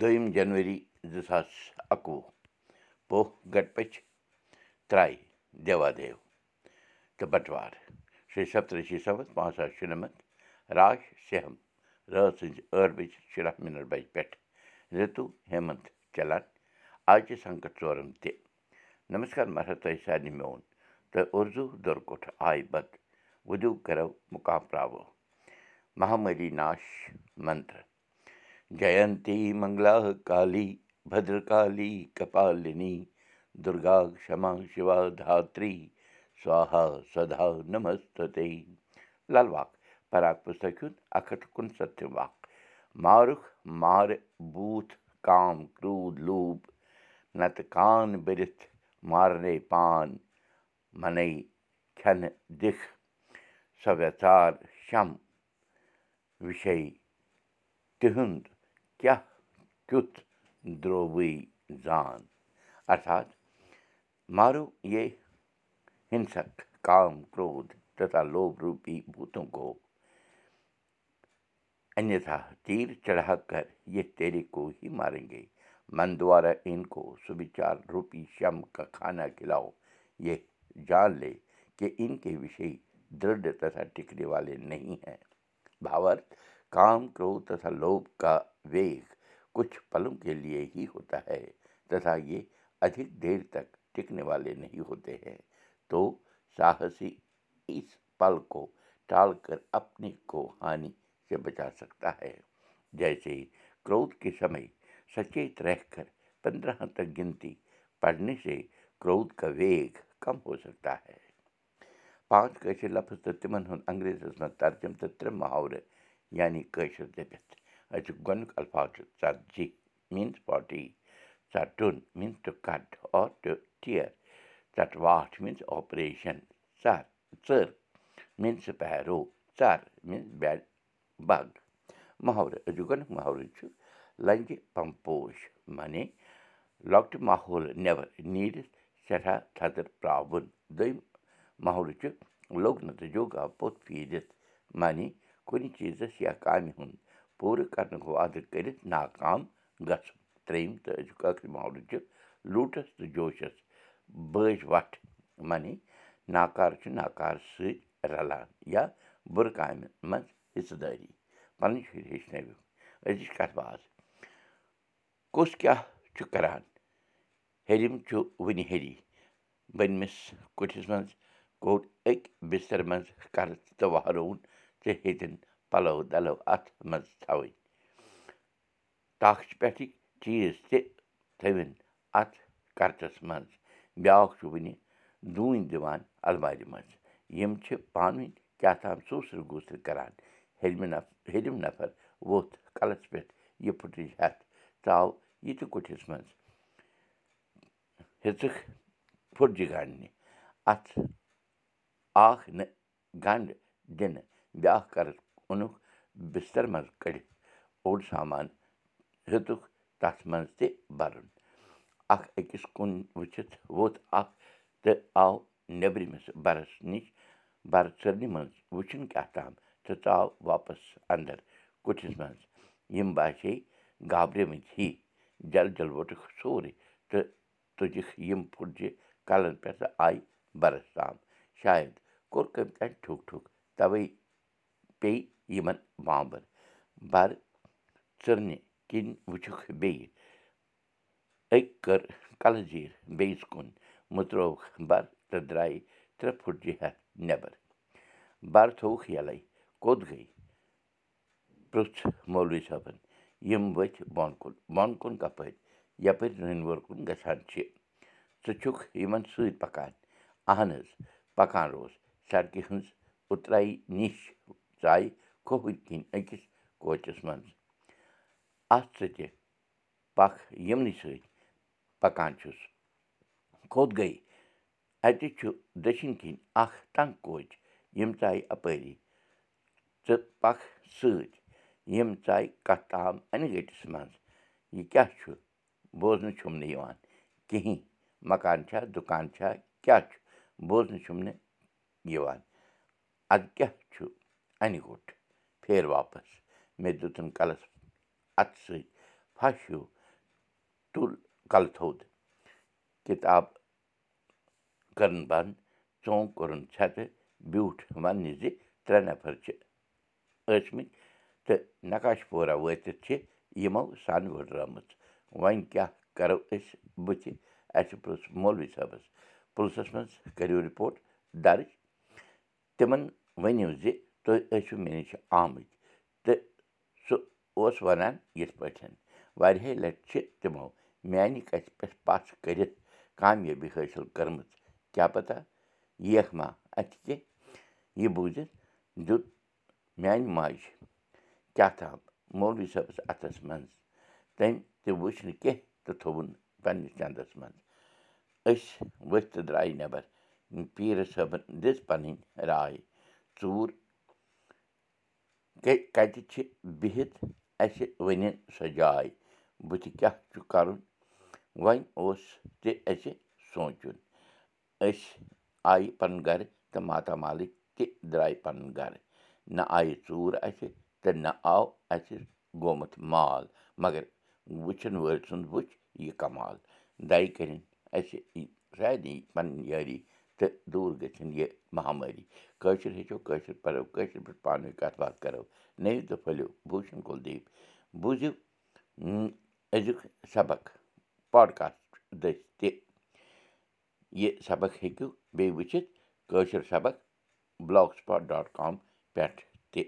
دوٚیِم جنؤری زٕ ساس اَکوُہ پوہ گٹپٔچ ترٛایہِ دیوا دیو تہٕ بٹوار شیٚیہِ سَتتٕرٛشی سَتھ پانٛژھ ساس شُنَمَتھ راش سہم رٲژ سٕنٛزِ ٲٹھ بَجہِ شُراہ مِنَٹ بَجہِ پٮ۪ٹھ رِتوٗ ہیمنت چلان آچہِ سنٛکت ژورَن تہِ نمسکار مہراج تۄہہِ سارنٕے میون تہٕ اُردو دُرکُٹھ آیہِ بتہٕ وُدو کَرو مُقام پراوو مہاملی ناش منتر جینتی منگلا کالی بدرکالی کپالِنی دُرگا کما شِوا دھتری سوہا سدا نمستے لل واق پراک پُستک ہُنٛد اکھ ہَتھ تہٕ کُنہٕ سَتتھِم واق مارُکھ مارٕ بوٗتھ کام کرٛوٗد لوٗب نتہٕ کان بٔرِتھ مارنے پان مَنے کیٛاہ کیُتھ درٛووٕے زان؟ ارتھات مارو یے ہِنسک کام کرٛوٗد تتا لوب روٗپی بوٗتو گوٚو انتھا تیٖر چڑھا کر یہِ تیرے کو ہی ماریں گے۔ من دوارا اِن کو سُہ بِچار روٗپی شم کا کھانا کھلاو یہِ جان لے کہِ اِن کے وِشے دٕڑ تتھا ٹِکنے والے نہیں ہے بھاوارتھ کام کرٛوٗد تتھا لوب کا ویگ کُچھ پلوں کے لیے ہی ہوتا ہے تتھا یہِ ادھک دیر تک ٹِکنے والے نہیں ہوتے ہیں تو ساہسی اس پل کو ٹال کر اپنے کو ہانی سے بچا سکتا ہے جیسے کرٛوھ کے سمے سچیت رہ کر پندرہ تک گنتی پڑھنے سے کرٛوھ کا ویگ کم ہو سکتا ہے پانٛژھ کٲشِر لفظ تہٕ تہٕ أزیُک گۄڈنیُک الفاظ چھُ ژتجی میٖنٕز فاٹی ژَٹُن means to cut or to tear ژٹ واٹھ میٖنٕز آپریشن ژر ژٔر میٖنٕز سپیرو ژر میٖنٕز بیڈ بگ محاورٕ أزیُک گۄڈنیُک محاورٕ چھُ لنٛجہِ پمپوش معنی لۄکٹہِ ماحول نٮ۪بر نیٖرِتھ سٮ۪ٹھاہ تھدٕر پرٛاوُن دوٚیِم محلہٕ چھُ لوٚگ نہٕ تہٕ جوگا پوٚت پھیٖرِتھ معنی کُنہِ چیٖزَس یا کامہِ ہُنٛد پوٗرٕ کرنُک وعدٕ کٔرِتھ ناکام گژھُن ترٛیٚیِم تہٕ أزیُک ٲخری محلہٕ چھُ لوٗٹس تہٕ جوشس بٲج وٹھ معنی ناکار چھُ ناکار سۭتۍ رلان یا بُرٕ کامہِ منٛز حِصہٕ دٲری پَنٕنۍ شُرۍ ہیٚچھنٲوِو أزِچ کَتھ باتھ کُس کیٛاہ چھُ کَران ہیٚرِم چھُ وٕنہِ ہیٚری بٔنمِس کُٹھِس منٛز کوٚڑ أکۍ بِستر منٛز قرض تہٕ وہرون ژےٚ ہیٚتِن پَلو دَلو اَتھ منٛز تھاوٕنۍ تاخچہِ پٮ۪ٹھٕکۍ چیٖز تہِ تھٲوِن اَتھ قرضس منٛز بیٛاکھ چھُ وٕنہِ ڈوٗنۍ دِوان المارِ منٛز یِم چھِ پانہٕ ؤنۍ کیٛاہ تام سوٗسرٕ گوٗسرٕ کَران ہیٚرمہِ نف ہیٚرِم نفر ووٚتھ کَلَس پٮ۪ٹھ یہِ پھٕٹٕج ہٮ۪تھ ژاو یہِ تہِ کُٹھِس منٛز ہیٚژٕکھ پھٕٹجہِ گنٛڈنہِ اَتھ اکھ نہٕ گنٛڈ دِنہٕ بیٛاکھ قرض اوٚنُکھ بِستر منٛز کٔڑِتھ اوٚڑ سامان ہیوٚتُکھ تَتھ منٛز تہِ بَرُن اکھ أکِس کُن وٕچھِتھ ووٚتھ اکھ تہٕ آو نیٚبرِمِس بَرَس نِش بَرٕ ژٔرنہِ منٛز وٕچھُن کیٛاہ تام تہٕ ژاو واپَس اَنٛدر کُٹھِس منٛز یِم باسے گابرٲمٕتۍ ہی جل جل ووٚٹُکھ سورُے تہٕ تُجِکھ یِم پھٕٹجہِ کَلَن پٮ۪ٹھ آیہِ بَرَس تام شاید کوٚر کٔمۍ تانۍ ٹھُک ٹھُک تَوَے پیٚیہِ یِمَن بامبَر بَرٕ ژٕرنہِ کِنۍ وٕچھُکھ بیٚیہِ أکۍ کٔر کَلہٕ زیٖر بیٚیِس کُن مٔژرووُکھ بَرٕ تہٕ درٛایہِ ترٛےٚ پھٕٹجہِ ہٮ۪تھ نٮ۪بر بَرٕ تھووُکھ یَلَے کوٚت گٔے پرٛژھ مولوی صٲبَن یِم ؤتھۍ بۄن کُن بۄن کُن کَپٲرۍ یَپٲرۍ رٔنۍوور کُن گژھان چھِ ژٕ چھُکھ یِمَن سۭتۍ پَکان اَہن حظ پَکان روز سڑکہِ ہٕنٛز اُترایی نِش ژایہِ کھووٕرۍ کِنۍ أکِس کوچَس منٛز اَتھ سۭتہِ پکھ یِمنٕے سۭتۍ پَکان چھُس کوٚت گٔے اَتہِ چھُ دٔچھِنۍ کِنۍ اَکھ ٹنٛگ کوچ یِم ژایہِ اَپٲری ژٕ پَکھ سۭتۍ یِم ژایہِ کَتھ تام اَنہِ گٔٹِس منٛز یہِ کیٛاہ چھُ بوزنہٕ چھُم نہٕ یِوان کِہیٖنۍ مکان چھا دُکان چھا کیٛاہ چھُ بوزنہٕ چھُم نہٕ یِوان اَدٕ کیٛاہ چھُ اَنہِ گوٚٹ پھیر واپَس مےٚ دیُتُن کَلَس اَتھٕ سۭتۍ ہش ہیوٗ تُل کَلہٕ تھوٚد کِتاب کٔرٕن بنٛد ژوٚنٛگ کوٚرُن ژھٮ۪تہٕ بیوٗٹھ وَننہِ زِ ترٛےٚ نَفر چھِ ٲسۍمٕتۍ تہٕ نقاش پورہ وٲتِتھ چھِ یِمو سَن ؤڈرٲمٕژ وۄنۍ کیٛاہ کَرو أسۍ بٕتھِ اَسہِ پرُٛژھ مولوی صٲبَس پُلسَس منٛز کٔرِو رِپوٹ دَرٕج تِمَن ؤنِو زِ تُہۍ ٲسِو مےٚ نِش آمٕتۍ تہٕ سُہ اوس وَنان یِتھ پٲٹھۍ واریاہہِ لَٹہِ چھِ تِمو میٛانہِ کَتھِ پٮ۪ٹھ پَژھ کٔرِتھ کامیٲبی حٲصِل کٔرمٕژ کیٛاہ پَتہ ییکھ ما اَتھِ کینٛہہ یہِ بوٗزِتھ دیُت میٛانہِ ماجہِ کیٛاہ تام مولوی صٲبَس اَتھَس منٛز تٔمۍ تہِ وٕچھ نہٕ کینٛہہ تہٕ تھوٚوُن پنٛنِس چَندَس منٛز أسۍ ؤتھۍ تہٕ درٛاے نٮ۪بر پیٖرٕ صٲبَن دِژ پَنٕنۍ راے ژوٗر کَتہِ چھِ بِہِتھ اَسہِ ؤنِن سۄ جاے؟ بٕتھِ کیٛاہ چھُ کَرُن؟ وۄنۍ اوس تہِ اَسہِ سونٛچُن۔ أسۍ آیہِ پَنُن گَرٕ تہٕ ماتامالٕکۍ تہِ درٛاے پَنُن گَرٕ۔ نہ آیہِ ژوٗر اَسہِ تہٕ نہ آو اَسہِ گوٚمُت مال۔ مگر وٕچھَن وٲلۍ سُنٛد وٕچھ یہِ کَمال۔ دَے کٔرِنۍ اَسہِ سارنٕے پَنٕنۍ یٲری تہٕ دوٗر گٔژھِنۍ یہِ مہامٲری۔ کٲشُر ہیٚچھو کٲشُر پَرو کٲشِر پٲٹھۍ پانہٕ ؤنۍ کَتھ باتھ کَرو۔ نٔوِو تہٕ پھٔلِو بوٗشَن کُلدیپ۔ بوٗزِو أزیُک سبق پاڈکاسٹ دٔسۍ تہِ۔ یہِ سبق ہیٚکِو بیٚیہِ وٕچھِتھ کٲشُر سبق بٕلاک سٕپاٹ ڈاٹ کام پٮ۪ٹھ تہِ